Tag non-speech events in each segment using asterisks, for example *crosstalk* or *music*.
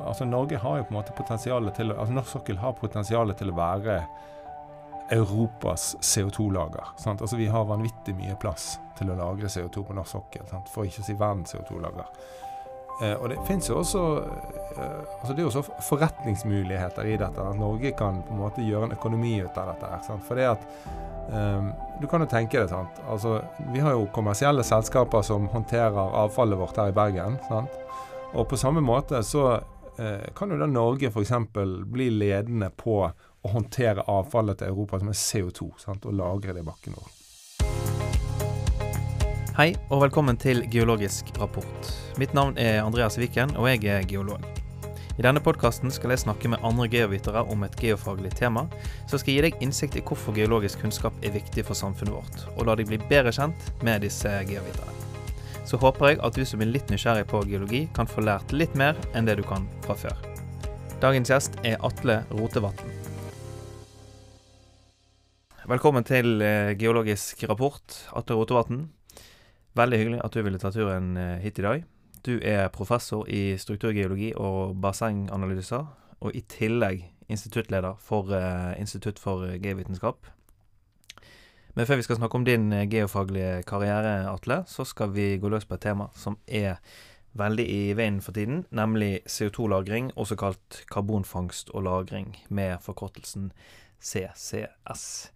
altså Norge har jo på en måte potensialet til altså Norsk sokkel har potensialet til å være Europas CO2-lager. Altså Vi har vanvittig mye plass til å lagre CO2 på norsk sokkel, sant? for ikke å si verdens CO2-lager. Eh, og det finnes jo også eh, altså Det er jo også forretningsmuligheter i dette. At Norge kan på en måte gjøre en økonomi ut av dette. Sant? For det at eh, Du kan jo tenke det, sant. Altså, vi har jo kommersielle selskaper som håndterer avfallet vårt her i Bergen. Sant? Og på samme måte så eh, kan jo da Norge f.eks. bli ledende på å håndtere avfallet til Europa som er CO2, sant? og lagre det i bakken vår. Hei, og velkommen til Geologisk rapport. Mitt navn er Andreas Viken, og jeg er geolog. I denne podkasten skal jeg snakke med andre geovitere om et geofaglig tema, som skal gi deg innsikt i hvorfor geologisk kunnskap er viktig for samfunnet vårt, og la deg bli bedre kjent med disse geoviterne så håper jeg at du som er litt nysgjerrig på geologi, kan få lært litt mer enn det du kan fra før. Dagens gjest er Atle Rotevatn. Velkommen til eh, Geologisk rapport, Atle Rotevatn. Veldig hyggelig at du ville ta turen eh, hit i dag. Du er professor i strukturgeologi og bassenganalyser, og i tillegg instituttleder for uh, Institutt for geovitenskap men før vi skal snakke om din eh, geofaglige karriere, Atle, så skal vi gå løs på et tema som er veldig i veien for tiden, nemlig CO2-lagring, også kalt karbonfangst og -lagring, med forkortelsen CCS.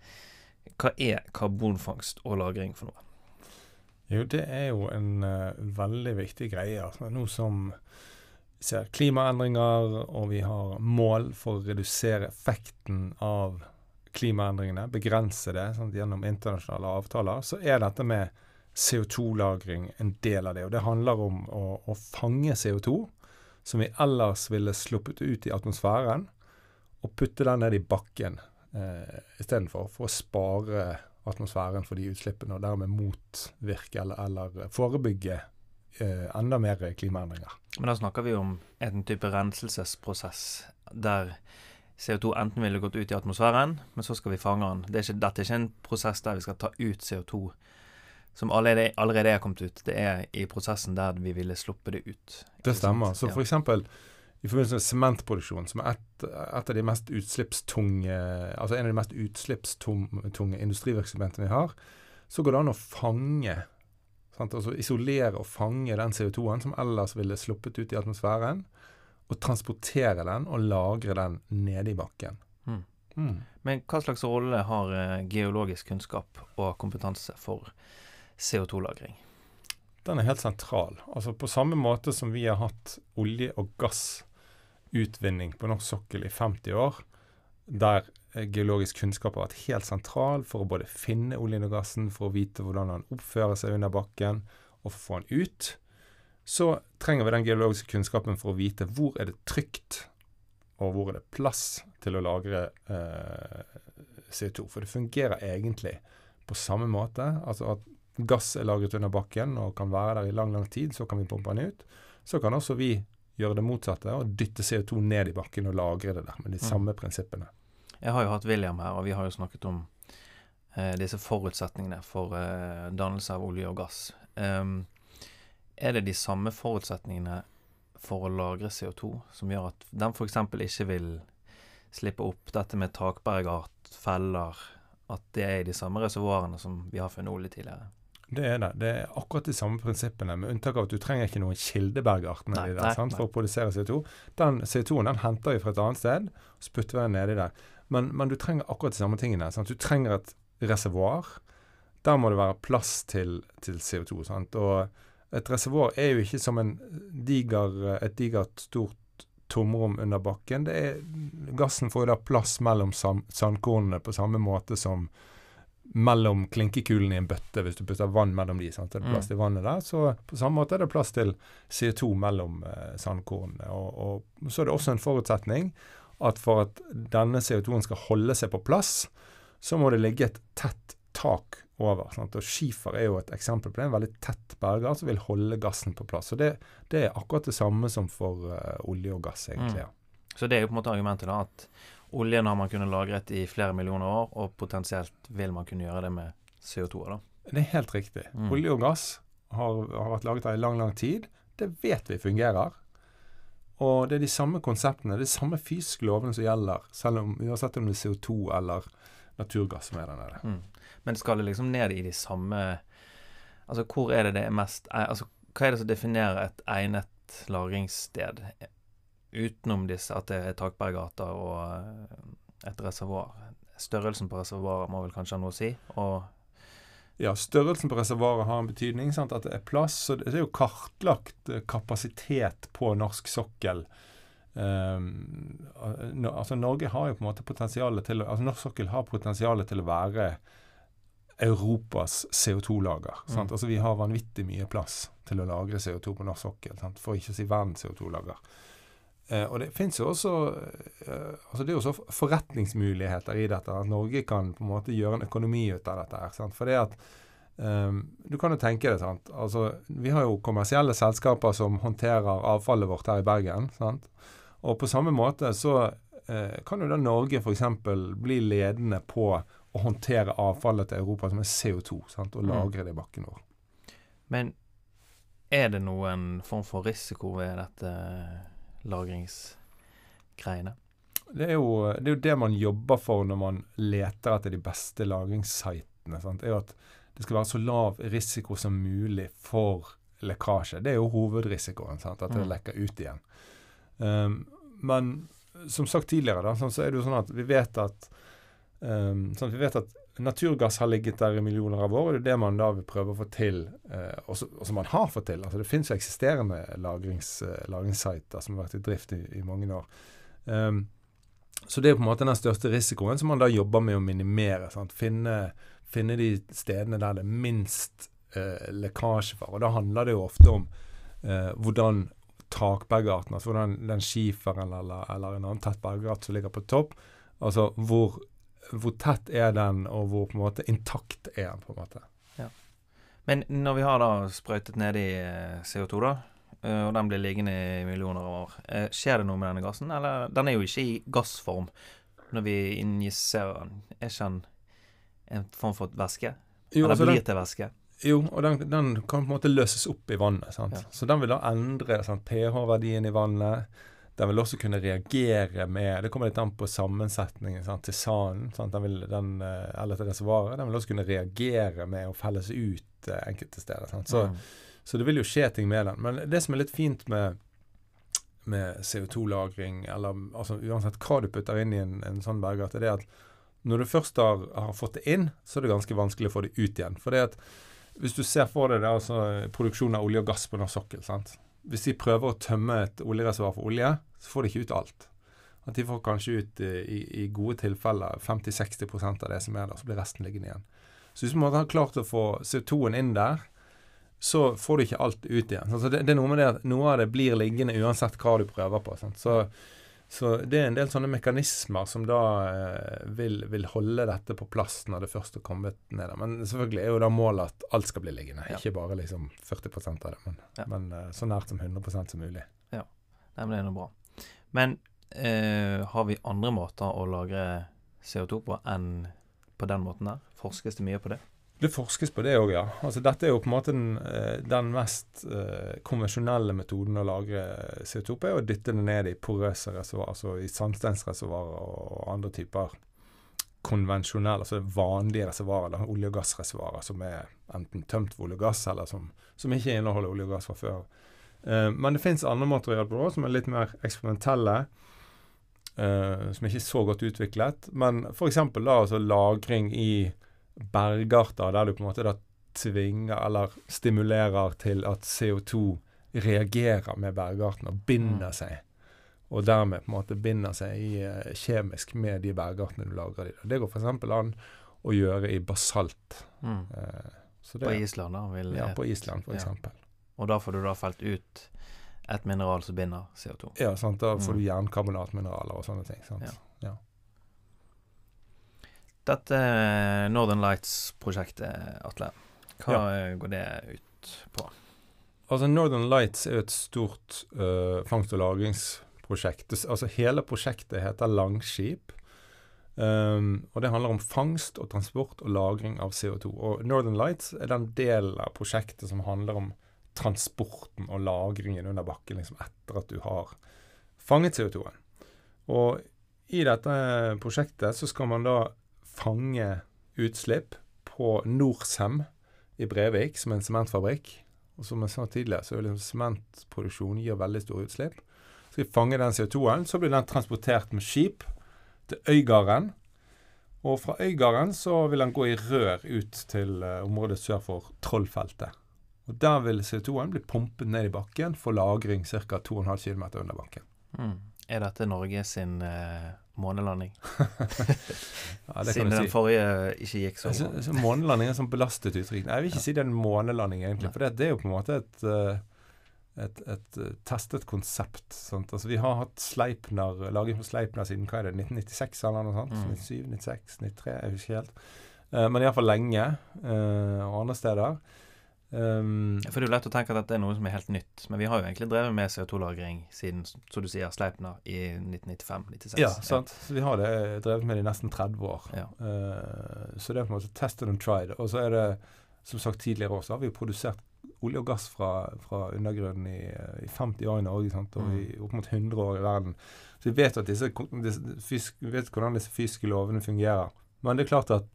Hva er karbonfangst og -lagring for noe? Jo, det er jo en uh, veldig viktig greie. Altså, nå som ser klimaendringer, og vi har mål for å redusere effekten av klimaendringene, begrense det sant, gjennom internasjonale avtaler, så er dette med CO2-lagring en del av det. Og det handler om å, å fange CO2 som vi ellers ville sluppet ut i atmosfæren, og putte den ned i bakken eh, istedenfor, for å spare atmosfæren for de utslippene, og dermed motvirke eller, eller forebygge eh, enda mer klimaendringer. Men da snakker vi om en type renselsesprosess der CO2 enten ville gått ut i atmosfæren, men så skal vi fange den. Det er ikke, dette er ikke en prosess der vi skal ta ut CO2 som allerede, allerede er kommet ut. Det er i prosessen der vi ville sluppe det ut. Det stemmer. Så for eksempel i forbindelse med sementproduksjon, som er et, et, av de mest utslippstunge Altså en av de mest utslippstunge industrivirksomhetene vi har, så går det an å fange sant? Altså isolere og fange den CO2-en som ellers ville sluppet ut i atmosfæren og transportere den og lagre den nede i bakken. Mm. Mm. Men hva slags rolle har eh, geologisk kunnskap og kompetanse for CO2-lagring? Den er helt sentral. Altså På samme måte som vi har hatt olje- og gassutvinning på norsk sokkel i 50 år, der eh, geologisk kunnskap har vært helt sentral for å både finne oljen og gassen, for å vite hvordan den oppfører seg under bakken, og for å få den ut, så trenger vi den geologiske kunnskapen for å vite hvor er det trygt, og hvor er det plass til å lagre eh, CO2. For det fungerer egentlig på samme måte. Altså at gass er lagret under bakken og kan være der i lang, lang tid, så kan vi pumpe den ut. Så kan også vi gjøre det motsatte og dytte CO2 ned i bakken og lagre det der med de mm. samme prinsippene. Jeg har jo hatt William her, og vi har jo snakket om eh, disse forutsetningene for eh, dannelse av olje og gass. Um, er det de samme forutsetningene for å lagre CO2 som gjør at den f.eks. ikke vil slippe opp dette med takbergart, feller At det er i de samme reservoarene som vi har funnet olje tidligere? Det er det. Det er akkurat de samme prinsippene, med unntak av at du trenger ikke noen kildebergart nedi der sant, for å produsere CO2. Den CO2-en den henter vi fra et annet sted, og vi den nedi der. Men, men, du trenger akkurat de samme tingene. Sant? Du trenger et reservoar. Der må det være plass til, til CO2. Sant? Og et reservoar er jo ikke som diger, et digert, stort tomrom under bakken. Det er, gassen får jo da plass mellom sandkornene på samme måte som mellom klinkekulene i en bøtte, hvis du putter vann mellom de. Sant? Det er plass mm. til vannet der. Så på samme måte er det plass til CO2 mellom eh, sandkornene. Og, og, så er det også en forutsetning at for at denne CO2-en skal holde seg på plass, så må det ligge et tett tak over. Sant? Og Skifer er jo et eksempel på det. En veldig tett berger som vil holde gassen på plass. Og Det, det er akkurat det samme som for uh, olje og gass, egentlig. Mm. Så det er jo på en måte argumentet, da, at oljen har man kunnet lagret i flere millioner år, og potensielt vil man kunne gjøre det med CO2. da. Det er helt riktig. Mm. Olje og gass har, har vært laget her i lang, lang tid. Det vet vi fungerer. og det er de samme konseptene, de samme fysiske lovene som gjelder, selv om uansett om det er CO2 eller naturgass som er der nede. Mm. Men skal det liksom ned i de samme Altså, hvor er det det er mest Altså, hva er det som definerer et egnet lagringssted, utenom disse at det er Takberggata og eh, et reservoar? Størrelsen på reservoaret må vel kanskje ha noe å si? og ja, størrelsen på reservoaret har en betydning. Sant? At det er plass. Så det er jo kartlagt eh, kapasitet på norsk sokkel. Um, altså Norge har jo på en måte potensialet til altså Norsk sokkel har potensialet til å være Europas CO2-lager. Mm. Altså Vi har vanvittig mye plass til å lagre CO2 på norsk sokkel, sant? for ikke å si verdens CO2-lager. Eh, og det finnes jo også eh, altså det er jo også forretningsmuligheter i dette. At Norge kan på en måte gjøre en økonomi ut av dette. her, sant? For det at um, Du kan jo tenke det. sant? Altså, Vi har jo kommersielle selskaper som håndterer avfallet vårt her i Bergen. sant? Og på samme måte så eh, kan jo da Norge f.eks. bli ledende på å håndtere avfallet til Europa som er CO2, sant? og mm. lagre det i bakken vår. Men er det noen form for risiko ved dette? lagringsgreiene? Det er, jo, det er, jo, det man jobber for når man leter etter de beste lagringssitene. Sant? er jo At det skal være så lav risiko som mulig for lekkasje. Det er jo hovedrisikoen. Sant? At det mm. lekker ut igjen. Um, men som sagt tidligere, da, så er det jo sånn at vi vet at, um, sånn at vi vet at naturgass har ligget der i millioner av år, og det er det man da vil prøve å få til, uh, og som man har fått til. Altså Det finnes jo eksisterende lagrings, uh, lagringssiter som har vært i drift i, i mange år. Um, så det er på en måte den største risikoen som man da jobber med å minimere. Finne, finne, de stedene der det er minst eh, lekkasjefare. Og da handler det jo ofte om eh, hvordan takbergarten, altså hvordan den skiferen eller, eller en annen tett bergart som ligger på topp, altså hvor hvor tett er den, og hvor på en måte intakt er den, på en måte. Ja. Men når vi har da sprøytet ned i eh, CO2, da, eh, og den blir liggende i millioner av år, eh, skjer det noe med denne gassen? Eller den er jo ikke i gassform når vi injiserer den. Er ikke den en form for væske? Jo, Eller altså blir den, til væske? Jo, og den, den, kan på en måte løses opp i vannet. sant? Ja. Så den vil da endre pH-verdien i vannet. Den vil også kunne reagere med Det kommer litt an på sammensetningen sant, til sanden sant, den vil, den, eh, eller til reservoaret. Den vil også kunne reagere med å felles ut eh, enkelte steder. Så, mm. så, det vil jo skje ting med den. Men det som er litt fint med, med CO2-lagring, eller altså, uansett hva du putter inn i en, en sånn bergart, er det at når du først har, har, fått det inn, så er det ganske vanskelig å få det ut igjen. For det at hvis du ser for deg det, altså, produksjon av olje og gass på norsk sokkel sant? Hvis de prøver å tømme et oljereservoar for olje, så får de ikke ut alt. At de får kanskje ut i, i gode tilfeller 50-60% av det som er der, så blir resten liggende igjen. Så hvis man har klart å få CO2-en inn der, så får du ikke alt ut igjen. Altså det, det, er noe med det at noe av det blir liggende uansett hva du prøver på. Sant? Så så det er en del sånne mekanismer som da eh, vil, vil, holde dette på plass når det først har kommet ned der. Men selvfølgelig er jo da målet at alt skal bli liggende, ja. ikke bare liksom 40 av det. Men, ja. men eh, så nært som 100% som mulig. Ja, Nei, men det er noe bra. Men eh, har vi andre måter å lagre CO2 på enn på den måten der? Forskes det mye på det? Det forskes på det òg, ja. Altså, dette er jo på en måte den, eh, den mest eh, konvensjonelle metoden å lagre CO2 på, er å dytte det ned i porøse reservoarer, altså i sandsteinsreservoarer og andre typer konvensjonelle, altså vanlige reservoarer, olje- og gassreservoarer som er enten tømt for olje og gass, eller som, som ikke inneholder olje og gass fra før. Eh, men det fins andre måter å gjøre det på som er litt mer eksperimentelle. Uh, som er så godt utviklet. Men f.eks. da altså lagring i bergarter der du på en måte da tvinger eller stimulerer til at CO2 reagerer med bergarten og binder mm. seg. Og dermed på en måte binder seg i, uh, kjemisk med de bergartene du lagrer i. Det går f.eks. an å gjøre i basalt. Mm. Uh, det, på Island, da? Vil, ja, på Island f.eks. Ja. Og da får du da felt ut et mineral som binder CO2? Ja, sant? da får mm. du jernkarbonatmineraler og sånne ting. sant? Ja. Dette Northern Lights-prosjektet, Atle, hva ja. går det ut på? Altså Northern Lights er jo et stort uh, fangst- og lagringsprosjekt. Altså Hele prosjektet heter Langskip. Um, og det handler om fangst og transport og lagring av CO2. Og Northern Lights er den delen av prosjektet som handler om transporten og lagringen under bakken liksom etter at du har fanget CO2-en. Og i dette prosjektet så skal man da fange utslipp på Norcem i Brevik, som er en sementfabrikk. Og som jeg sa tidligere, så liksom sementproduksjon gir veldig store utslipp. Så skal vi fange den CO2-en. Så blir den transportert med skip til Øygarden. Og fra Øygarden så vil den gå i rør ut til uh, området sør for Trollfeltet. Og Der vil CO2-en bli pumpet ned i bakken for lagring ca. 2,5 km under bakken. Mm. Er dette Norge sin uh, månelanding? *laughs* ja, Siden den si. forrige ikke gikk så bra. Altså, månelanding er sånn belastet uttrykk. Jeg vil ikke ja. si det er en månelanding, egentlig. For det, det, er jo på en måte et, uh, et, et uh, testet konsept. Sant? Altså, vi har hatt Sleipner, laget på Sleipner siden hva er det, 1996 eller noe sånt? Mm. 97, 96, 93, jeg husker helt. Uh, men iallfall lenge, og andre steder. Um, for Det er jo lett å tenke at dette er noe som er helt nytt, men vi har jo egentlig drevet med CO2-lagring siden som du sier, Sleipner i 1995-96. Ja, sant. Ja. Så vi har det, drevet med det i nesten 30 år. Ja. Uh, så det er på en måte tested and tried. Og så er det, som sagt tidligere også, har vi jo produsert olje og gass fra, fra undergrunnen i, i, 50 år i Norge sant? og i mm. opp mot 100 år i verden. Så vi vet, at disse, disse, vi vet hvordan disse fysiske lovene fungerer. Men det er klart at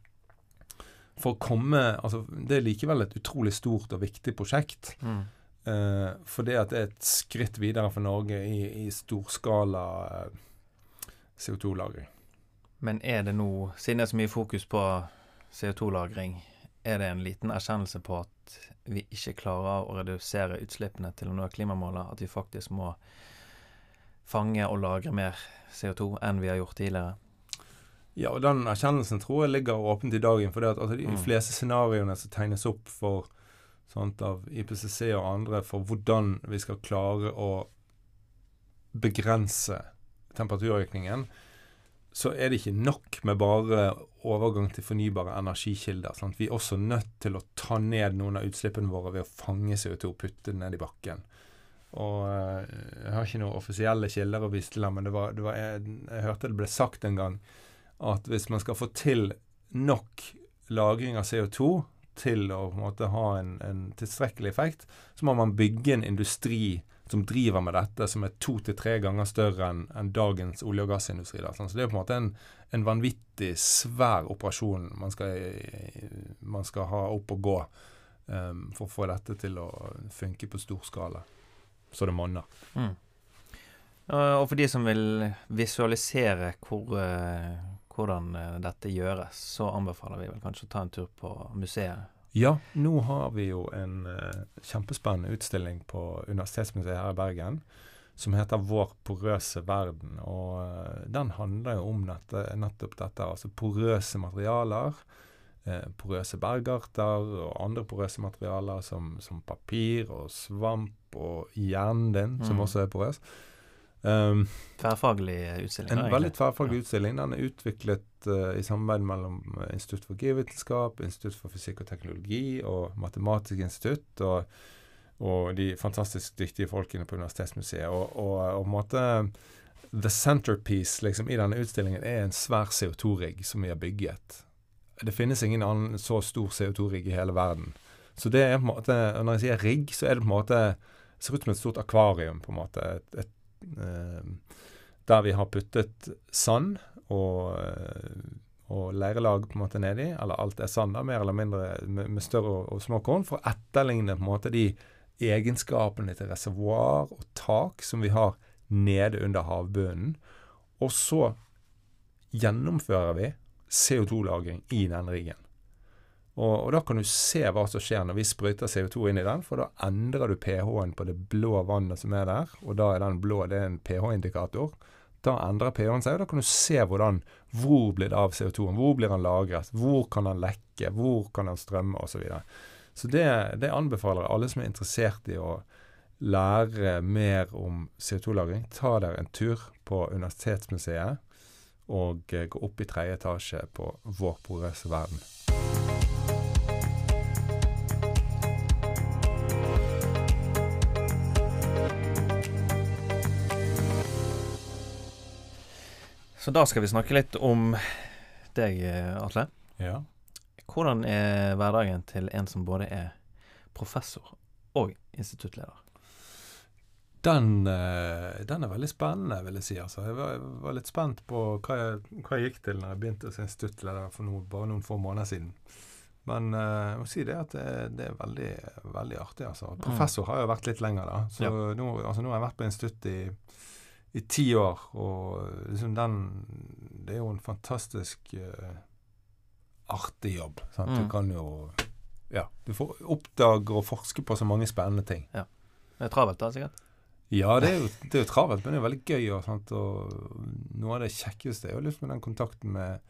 for å komme altså Det er likevel et utrolig stort og viktig prosjekt. Mm. Eh, for det at det er et skritt videre for Norge i, i storskala eh, CO2-lagring. Men er det nå, siden det er så mye fokus på CO2-lagring, er det en liten erkjennelse på at vi ikke klarer å redusere utslippene til å nå klimamålet? At vi faktisk må fange og lagre mer CO2 enn vi har gjort tidligere? Ja, og den erkjennelsen tror jeg ligger åpent i dagen. For det at, altså, de mm. fleste scenarioene som tegnes opp for sånt, av IPCC og andre for hvordan vi skal klare å begrense temperaturøkningen, så er det ikke nok med bare overgang til fornybare energikilder. Sant? Vi er også nødt til å ta ned noen av utslippene våre ved å fange CO2 og putte det ned i bakken. Og uh, Jeg har ikke noen offisielle kilder å vise til, men det var, det var jeg, jeg, hørte det ble sagt en gang at hvis man skal få til nok lagring av CO2 til å på en måte ha en, en tilstrekkelig effekt, så må man bygge en industri som driver med dette, som er to til tre ganger større enn en dagens olje- og gassindustri. Da. Så det er på en måte en, en vanvittig svær operasjon man skal, man skal ha opp og gå um, for å få dette til å funke på stor skala, så det monner. Mm. Og for de som vil visualisere hvor, uh hvordan eh, dette gjøres, så anbefaler vi vel kanskje å ta en tur på museet. Ja, nå har vi jo en uh, kjempespennende utstilling på Universitetsmuseet her i Bergen som heter 'Vår porøse verden'. Og uh, den handler jo om dette, nettopp dette, altså porøse materialer. Uh, porøse bergarter og andre porøse materialer som, som papir og svamp og hjernen din, mm. som også er porøs. Um, tverrfaglig utstilling? En veldig tverrfaglig ja. utstilling. Den er utviklet uh, i samarbeid mellom eh, Institutt for geovitenskap, Institutt for fysikk og teknologi og Matematisk institutt og, og, de fantastisk dyktige folkene på Universitetsmuseet. Og, og, og måte The centerpiece liksom, i denne utstillingen er en svær CO2-rigg som vi har bygget. Det finnes ingen annen så stor CO2-rigg i hele verden. Så det er på en måte, Når jeg sier rigg, så er det på en måte ser ut som et stort akvarium. på en måte, et, et der vi har puttet sand og, eh, og leirelag på en måte nedi, eller alt er sand, da, mer eller mindre med, med større og, små korn, for å etterligne på en måte de egenskapene til reservoar og tak som vi har nede under havbunnen. Og så gjennomfører vi CO2-lagring i den riggen. Og, og, da kan du se hva som skjer når vi sprøyter CO2 inn i den, for da endrer du pH-en på det blå vannet som er der, og da er den blå det er en pH-indikator. Da endrer pH-en seg, og da kan du se hvordan hvor blir det av CO2-en, hvor blir den lagret, hvor kan den lekke, hvor kan den strømme osv. Så, videre. så det, det anbefaler jeg alle som er interessert i å lære mer om CO2-lagring. Ta dere en tur på Universitetsmuseet og eh, gå opp i tredje etasje på Vår porøse verden. Så da skal vi snakke litt om deg, Atle. Ja. Hvordan er hverdagen til en som både er professor og instituttleder? den, eh, den, er veldig spennende, vil jeg si. Altså, jeg, var, jeg var litt spent på hva jeg, hva jeg, gikk til når jeg begynte som instituttleder for noe, bare noen få måneder siden. Men uh, jeg må si det at det, det er veldig, veldig artig. altså. Mm. Professor har jo vært litt lenger, da. Så ja. nå, altså, nå, har jeg vært på institutt i, i ti år. Og liksom den Det er jo en fantastisk uh, artig jobb. Sant? Mm. Du kan jo Ja. Du får oppdage og forske på så mange spennende ting. Ja. Det er travelt, da, sikkert? Ja, det er, jo, det er jo travelt, men det er jo veldig gøy. Og, sant? og Noe av det kjekkeste er jo liksom den kontakten med,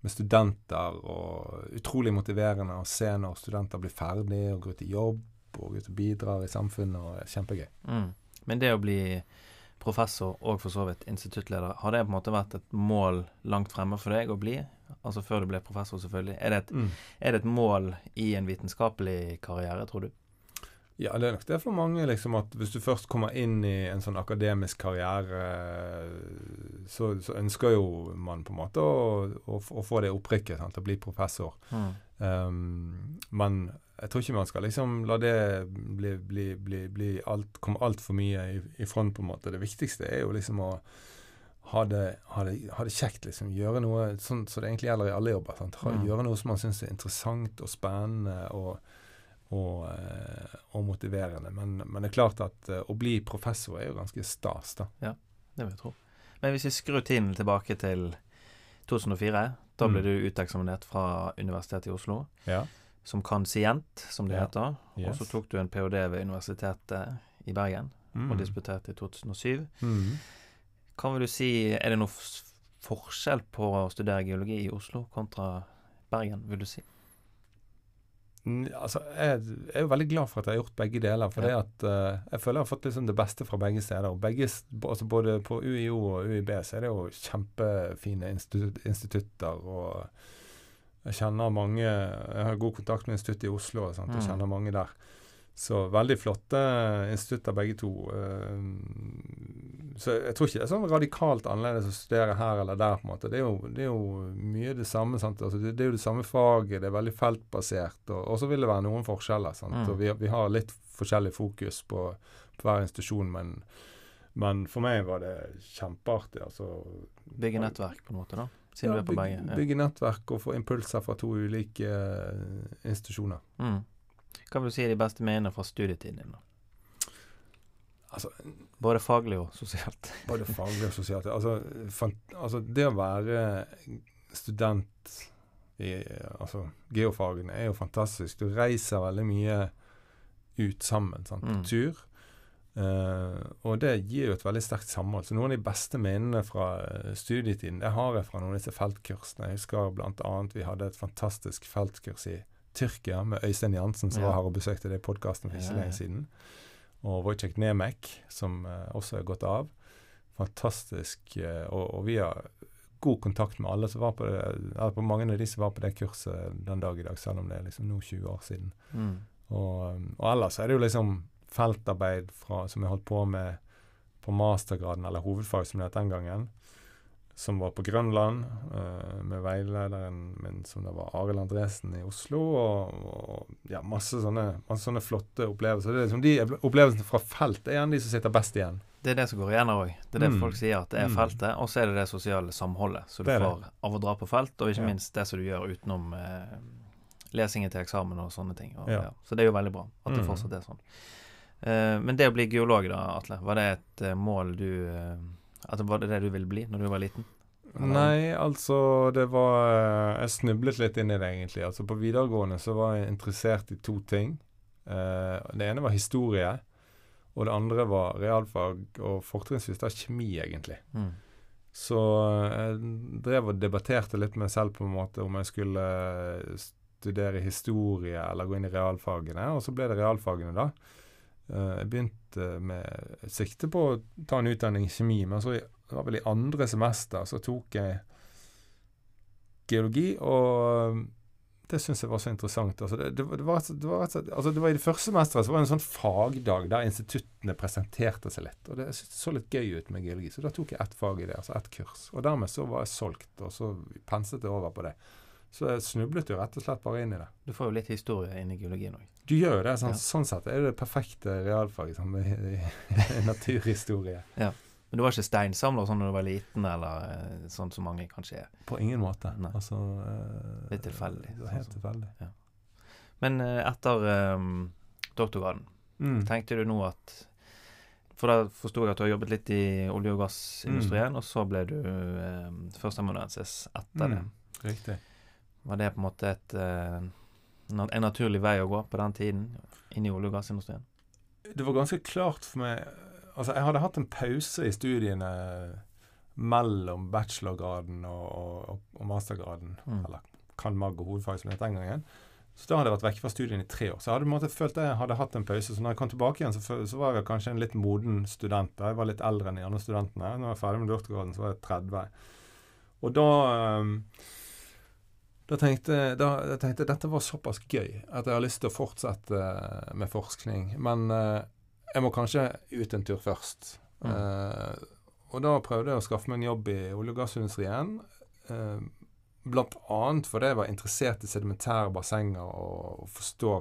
med, studenter. og Utrolig motiverende å se når studenter blir ferdige og går ut i jobb og ut og bidrar i samfunnet. og det er Kjempegøy. Mm. Men det å bli professor og for så vidt instituttleder, har det på en måte vært et mål langt fremme for deg å bli? Altså før du ble professor, selvfølgelig. Er det et, mm. er det et mål i en vitenskapelig karriere, tror du? Ja, det er nok det for mange, liksom, at hvis du først kommer inn i en sånn akademisk karriere, så, så ønsker jo man på en måte å, å, å få det opprykket, sant, å bli professor. Mm. Um, men jeg tror ikke man skal liksom la det bli, bli, bli, bli alt, komme altfor mye i, i, front, på en måte. Det viktigste er jo liksom å ha det, ha det, ha det kjekt, liksom. Gjøre noe sånn som så det egentlig gjelder i alle jobber. Sant? Ha, mm. Gjøre noe som man syns er interessant og spennende. og og, eh, og motiverende. Men, men, det er klart at uh, å bli professor er jo ganske stas, da. Ja, det vil jeg tro. Men hvis vi skrur tiden tilbake til 2004, da ble mm. du uteksaminert fra Universitetet i Oslo. Ja. Som kansient, som det heter. Yes. Og så tok du en ph.d. ved Universitetet i Bergen, mm. og disputerte i 2007. Mm. Kan vil du si, Er det noe forskjell på å studere geologi i Oslo kontra Bergen, vil du si? Altså, jeg, er jo veldig glad for at jeg har gjort begge deler. For ja. at, uh, jeg føler jeg har fått liksom det beste fra begge steder. Og Begge, altså både på UiO og UiB så er det jo kjempefine institu institutter. og Jeg kjenner mange Jeg har god kontakt med instituttet i Oslo sant, og mm. kjenner mange der. Så veldig flotte institutter begge to. Så jeg tror ikke det er sånn radikalt annerledes å studere her eller der. på en måte. Det er jo, det er jo mye det samme. sant? Altså, det, det, er jo det samme faget, det er veldig feltbasert. Og, så vil det være noen forskjeller. sant? Mm. Og vi, vi, har litt forskjellig fokus på, på hver institusjon, men, men, for meg var det kjempeartig. altså. Bygge nettverk, på en måte, da? Siden ja, du er på begge. Ja. Bygge nettverk og få impulser fra to ulike uh, institusjoner. Mm. Hva vil du si er de beste minnene fra studietiden din? da? Altså, både faglig og sosialt. *laughs* både faglig og sosialt. Altså, altså, det å være student i altså, geofagene er jo fantastisk. Du reiser veldig mye ut sammen sant, på mm. tur. Uh, og det gir jo et veldig sterkt samhold. Så noen av de beste minnene fra uh, studietiden det har jeg fra noen av disse feltkursene. Jeg husker bl.a. vi hadde et fantastisk feltkurs i Tyrkia med Øystein Jansen, som ja. var her og besøkte det i podkasten for ikke så lenge siden. Og Wojciech Nemek, som uh, også er gått av. Fantastisk. Uh, og, og, vi har god kontakt med alle som var på det, på mange av de som var på det kurset den dag i dag, selv om det er liksom nå 20 år siden. Mm. Og, og, ellers er det jo liksom feltarbeid fra, som jeg holdt på med på mastergraden, eller hovedfag som det het den gangen som var på Grønland, uh, med veilederen min som det var Arild Andresen i Oslo. Og, og ja, masse sånne, masse sånne, flotte opplevelser. Det er liksom De opplevelsene fra felt er gjerne de som sitter best igjen. Det er det som går igjen òg. Det er det mm. folk sier, at det er mm. feltet. Og så er det det sosiale samholdet så du får av å dra på felt, og ikke ja. minst det som du gjør utenom eh, lesingen til eksamen og sånne ting. Og, ja. Ja. Så det er jo veldig bra at det mm. fortsatt er sånn. Eh, men det å bli geolog, da, Atle, var det et uh, mål du Altså Var det det du ville bli når du var liten? Nei, altså det var eh, Jeg snublet litt inn i det, egentlig. Altså På videregående så var jeg interessert i to ting. Det ene var historie, og det andre var realfag, og fortrinnsvis da kjemi, egentlig. Mm. Så jeg drev og debatterte litt med meg selv på en måte om jeg skulle studere historie eller gå inn i realfagene, og så ble det realfagene, da. Uh, jeg begynte med sikte på å ta en utdanning i kjemi, men så det var vel i andre semester så tok jeg geologi, og det syns jeg var så interessant. Altså det, det, det, var, det, var, altså det var I det første semesteret så var det en sånn fagdag der instituttene presenterte seg litt. Og det så litt gøy ut med geologi, så da tok jeg ett fag i det, altså ett kurs. Og dermed så var jeg solgt, og så penset jeg over på det. Så jeg snublet jo rett og slett bare inn i det. Du får jo litt historie inn i geologien òg. Du gjør jo det. Sånn, ja. sånn sett er det perfekte realfaget sånn, i, i *laughs* naturhistorie. ja. Men du var ikke steinsamler sånn da du var liten, eller eh, sånn som mange kanskje er? På ingen måte. Nei. Altså uh, Litt tilfeldig. Det var helt sånn tilfeldig. Ja. Men uh, etter um, doktorgraden, mm. tenkte du nå at For da forsto jeg at du har jobbet litt i olje- og gassindustrien, mm. og så ble du um, førsteamanuensis etter mm. det. Riktig. Var det på en måte et, uh, en naturlig vei å gå på den tiden inn i olje- og gassindustrien? Det var ganske klart for meg Altså, jeg hadde hatt en pause i studiene mellom bachelorgraden og, og, og mastergraden. Mm. Eller kan mag og hovedfag som det het den gangen. Så da hadde jeg vært vekk fra studiene i tre år. Så jeg hadde måte, følt jeg hadde hatt en pause. Så når jeg kom tilbake igjen, så, så var jeg kanskje en litt moden student. Jeg var litt eldre enn de andre studentene. Når jeg var ferdig med doktorgraden, så var jeg 30. Og da um, da tenkte, da, jeg tenkte dette var såpass gøy at jeg har lyst til å fortsette med forskning. Men uh, jeg må kanskje ut en tur først. Mm. Uh, og da prøvde jeg å skaffe meg en jobb i olje- og gassindustrien. Uh, blant annet fordi jeg var interessert i sedimentære bassenger og forstå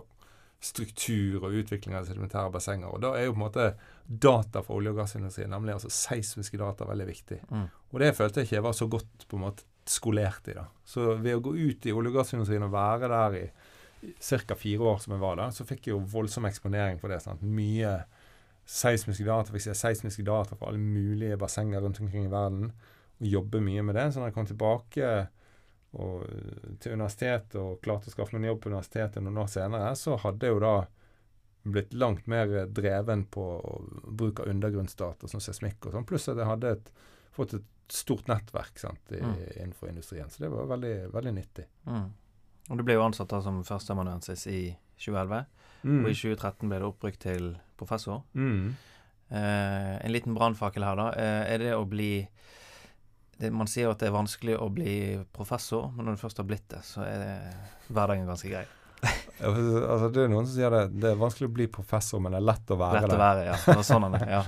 struktur og utvikling av sedimentære bassenger. Og da er jo på en måte data fra olje- og gassindustrien, nemlig altså seismiske data, veldig viktig. Mm. Og det følte jeg ikke jeg var så godt på en måte skolert i. da. Så ved å gå ut i olje- og gassindustrien og være der i ca. fire år som jeg var der, så fikk jeg jo voldsom eksponering for det. sant? Mye seismiske data, fikk se seismiske data fra alle mulige bassenger rundt omkring i verden. Og jobbe mye med det. Så når jeg kom tilbake og, til universitetet og klarte å skaffe meg en jobb på universitetet noen år senere, så hadde jeg jo da blitt langt mer dreven på bruk av undergrunnsdata som seismikk og sånn. Pluss at jeg hadde et, fått et stort nettverk sant, i, mm. innenfor industrien. Så det var veldig, veldig nyttig. Mm. Og du ble jo ansatt da som førsteamanuensis i 2011. Mm. Og i 2013 ble det oppbrukt til professor. Mm. Eh, en liten brannfakkel her, da. Eh, er det å bli det, Man sier jo at det er vanskelig å bli professor, men når du først har blitt det, så er det, hverdagen ganske grei. *laughs* altså, det er noen som sier det. Det er vanskelig å bli professor, men det er lett å være lett det. Å være, ja. Det var sånn han er. Ja.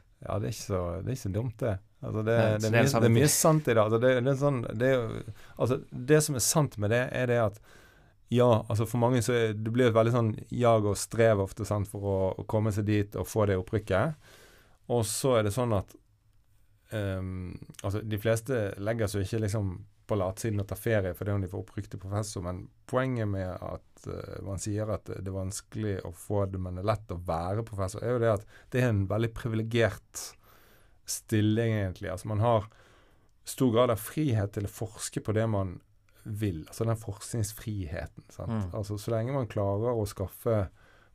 *laughs* ja, det er, ikke så, det er ikke så dumt, det. Altså det, det, er mye, det, er mye, sant i det. Altså det, det, sånn, det, er, altså det som er sant med det, er det at ja, altså for mange så er, det blir et veldig sånn jag og strev ofte sant, for å, å, komme seg dit og få det opprykket. Og så er det sånn at um, altså de fleste legger seg ikke liksom på latsiden og tar ferie fordi om de får opprykk til professor, men poenget med at uh, man sier at det er vanskelig å få det, men det er lett å være professor, er jo det at det er en veldig privilegert stilling, egentlig. Altså man har stor grad av frihet til å forske på det man vil. Altså den forskningsfriheten. Mm. Altså Så lenge man klarer å skaffe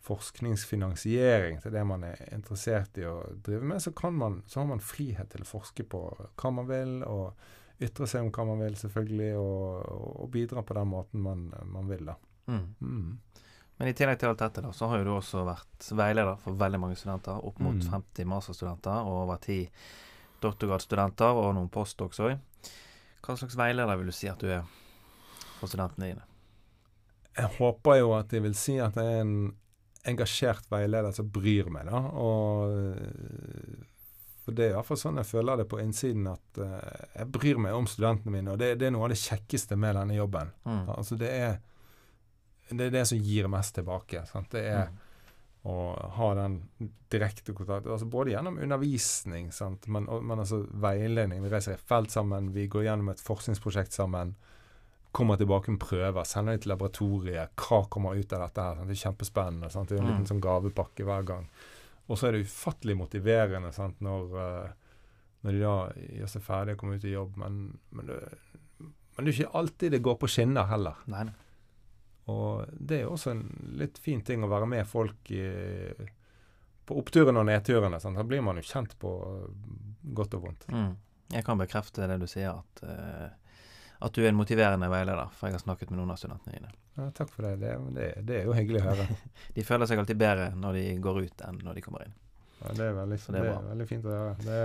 forskningsfinansiering til det man er interessert i å drive med, så, kan man, så har man frihet til å forske på hva man vil, og ytre seg om hva man vil, selvfølgelig, og, og bidra på den måten man, man vil. da. Mm. Mm. Men i tillegg til alt dette, da, så har jo du også vært veileder for veldig mange studenter. Opp mot 50 mm. masterstudenter og over 10 doktorgradsstudenter, og noen postdocs òg. Hva slags veileder vil du si at du er for studentene dine? Jeg håper jo at de vil si at jeg er en engasjert veileder som bryr meg, da. Og for det er iallfall sånn jeg føler det på innsiden, at uh, jeg bryr meg om studentene mine. Og det, det, er noe av det kjekkeste med denne jobben. Mm. Altså det er, det er det som gir mest tilbake. Sant? Det er mm. å ha den direkte kontakten. altså både gjennom undervisning, sant? Men, men altså veiledning. Vi reiser i felt sammen, vi går gjennom et forskningsprosjekt sammen kommer tilbake med prøver, sender dem til laboratoriet. Hva kommer ut av dette? her? Sant? Det er kjempespennende. Sant? Det er en liten mm. sånn gavepakke hver gang. Og så er det ufattelig motiverende sant? Når, uh, når de da gjør seg ferdig og kommer ut i jobb. Men, men, det, men, det, er ikke alltid det går på skinner heller. Nei. Og det er også en litt fin ting å være med folk i, på oppturene og nedturene. Sant? Da blir man jo kjent på godt og vondt. Mm. Jeg kan bekrefte det du sier, at uh, at du er en motiverende veileder, for jeg har snakket med noen av studentene dine. Ja, takk for det. Det, det, det er jo hyggelig å høre. *laughs* de føler seg alltid bedre når de går ut, enn når de kommer inn. Ja, Det er veldig, det er er veldig fint å høre. Det,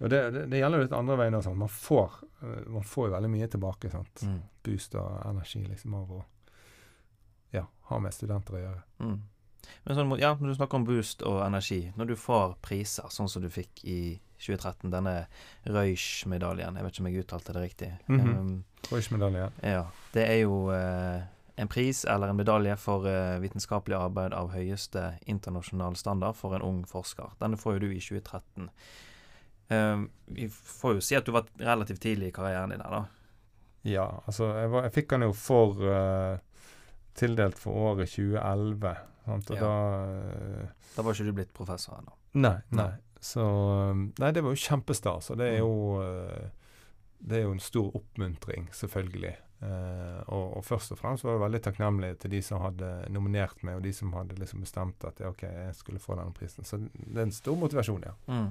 og det, det, gjelder jo litt andre veien. Man, får, man får veldig mye tilbake. sant? Mm. Boost og energi liksom av å ja, ha med studenter å gjøre. Mm. Men sånn, ja, når du snakker om boost og energi, når du får priser sånn som du fikk i 2013, denne Røysch-medaljen, jeg vet ikke om jeg uttalte det riktig. Mm -hmm. um. Ja. Det er jo uh, en pris eller en medalje for uh, vitenskapelig arbeid av høyeste internasjonal standard for en ung forsker. Denne får jo du i 2013. Um, vi får jo si at du var relativt tidlig i karrieren din her, da. Ja, altså jeg, var, jeg fikk den jo for uh, tildelt for året 2011. Sant? Og ja. da uh, Da var ikke du blitt professor ennå? Nei, nei. Så Nei, det var jo kjempestas. Og det er mm. jo uh, Det er jo en stor oppmuntring, selvfølgelig. Uh, og, og, først og fremst var jeg veldig takknemlig til de som hadde nominert meg, og de som hadde liksom bestemt at OK, jeg skulle få denne prisen. Så det er en stor motivasjon, ja. Mm.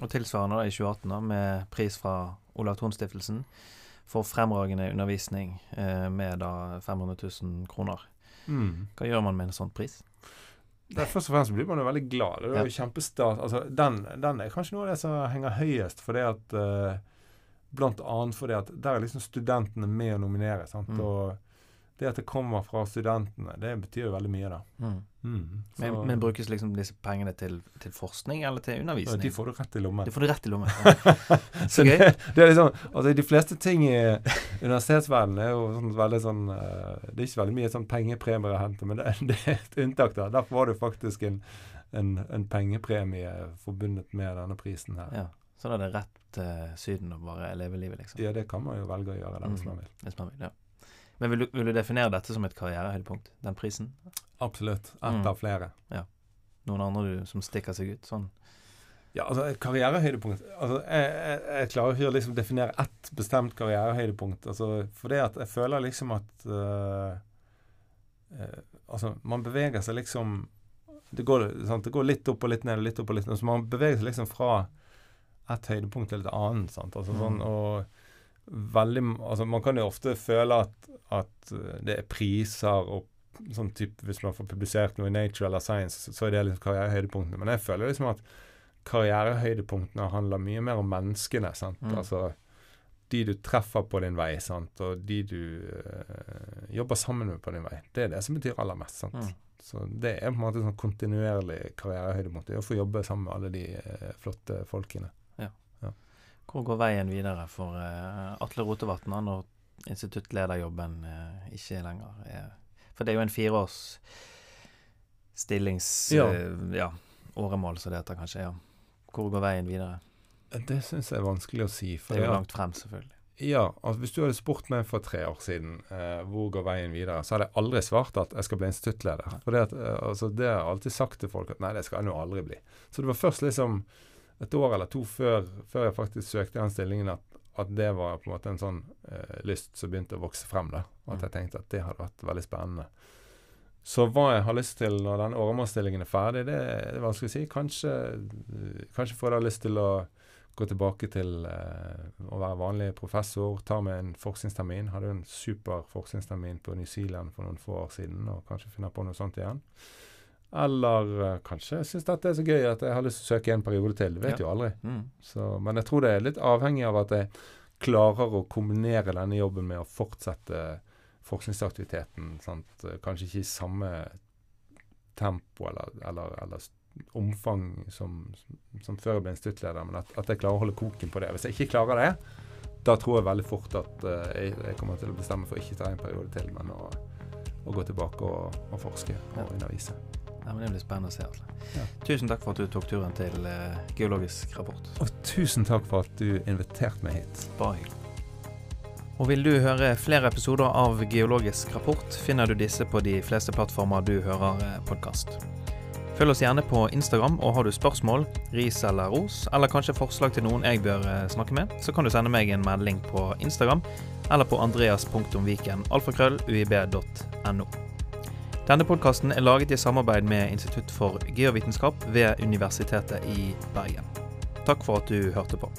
Og tilsvarende da, i 2018, da, med pris fra Olav Thon-stiftelsen for fremragende undervisning eh, med da 500 000 kroner. Mm. Hva gjør man med en sånn pris? Det, først og fremst blir man jo veldig glad. Det er jo ja. kjempestas. Altså, den, den, er kanskje noe av det som henger høyest, fordi at uh, Blant annet fordi at der er liksom studentene med å nominere. sant? Mm. Og det at det kommer fra studentene, det betyr jo veldig mye, da. Mm. Mm. Men, men, brukes liksom disse pengene til, til, forskning eller til undervisning? De får du rett i lommen. De får du rett i lommen. *laughs* så gøy. Det, det, er liksom, altså De fleste ting i universitetsverdenen er jo sånn veldig sånn uh, Det er ikke veldig mye sånn pengepremier å hente, men det, *laughs* det, er et unntak. da. Derfor var det faktisk en, en, en pengepremie forbundet med denne prisen her. Ja. Så da er det rett til Syden og bare leve livet, liksom? Ja, det kan man jo velge å gjøre det hvis man vil. Hvis man vil, ja. Men vil du, vil du, definere dette som et karrierehøydepunkt, den prisen? Absolutt. Ett mm. av flere. Ja. Noen andre du, som stikker seg ut? Sånn? Ja, altså karrierehøydepunkt altså, jeg, jeg, jeg, klarer ikke å liksom definere ett bestemt karrierehøydepunkt. Altså, for det at jeg føler liksom at uh, uh, Altså, man beveger seg liksom det går, sant, det går, litt opp og litt ned og litt opp og litt ned. Så man beveger seg liksom fra et høydepunkt til et annet. Sant? Altså, sånn, mm. og veldig altså Man kan jo ofte føle at, at det er priser og sånn type Hvis man får publisert noe i Nature eller Science, så er det liksom karrierehøydepunktene. Men jeg føler liksom at karrierehøydepunktene handler mye mer om menneskene. sant? Mm. Altså de du treffer på din vei, sant? og de du øh, jobber sammen med på din vei. Det er det som betyr aller mest. sant? Mm. Så det er på en måte sånn kontinuerlig karrierehøydepunkt. Det å få jobbe sammen med alle de øh, flotte folkene. Hvor går veien videre for uh, Atle Rotevatn når instituttlederjobben uh, ikke lenger er For det er jo en fireårs stillings... Ja. Uh, ja åremål, som det heter kanskje. ja. Hvor går veien videre? Det syns jeg er vanskelig å si. det er jo langt frem, selvfølgelig. Ja, altså hvis du hadde spurt meg for tre år siden eh, hvor går veien videre, så hadde jeg aldri svart at jeg skal bli instituttleder. For det, at, eh, altså, det har jeg alltid sagt til folk at nei, det skal jeg nå aldri bli. Så det var først liksom et år eller to før, før jeg faktisk søkte den stillingen, at, at, det var på en måte en sånn eh, lyst som begynte å vokse frem. da, og At mm. jeg tenkte at det hadde vært veldig spennende. Så hva jeg har lyst til når den åremålsstillingen er ferdig, det, det er vanskelig å si. Kanskje, kanskje får jeg lyst til å gå tilbake til eh, å være vanlig professor. Ta med en forskningstermin. Hadde en super forskningstermin på New Zealand for noen få år siden, og kanskje finne på noe sånt igjen. Eller uh, kanskje jeg syns dette er så gøy at jeg har lyst til å søke en periode til. Vet ja. jo aldri. Mm. Så, men jeg tror det er litt avhengig av at jeg klarer å kombinere denne jobben med å fortsette forskningsaktiviteten. Sant? Kanskje ikke i samme tempo eller, eller, eller omfang som, som, før jeg ble instituttleder, men at, at, jeg klarer å holde koken på det. Hvis jeg ikke klarer det, da tror jeg veldig fort at uh, jeg, jeg, kommer til å bestemme for å ikke ta en periode til, men å, å gå tilbake og, og forske og undervise. Ja, men Det blir spennende å se. Altså. Ja. Tusen takk for at du tok turen til uh, Geologisk rapport. Og tusen takk for at du inviterte meg hit. Bare hyggelig. Og vil du høre flere episoder av Geologisk rapport, finner du disse på de fleste plattformer du hører eh, podkast. Følg oss gjerne på Instagram, og har du spørsmål, ris eller ros, eller kanskje forslag til noen jeg bør eh, snakke med, så kan du sende meg en melding på Instagram eller på andreas.viken alfakrølluib.no. Denne podkasten er laget i samarbeid med Institutt for geovitenskap ved Universitetet i Bergen. Takk for at du hørte på.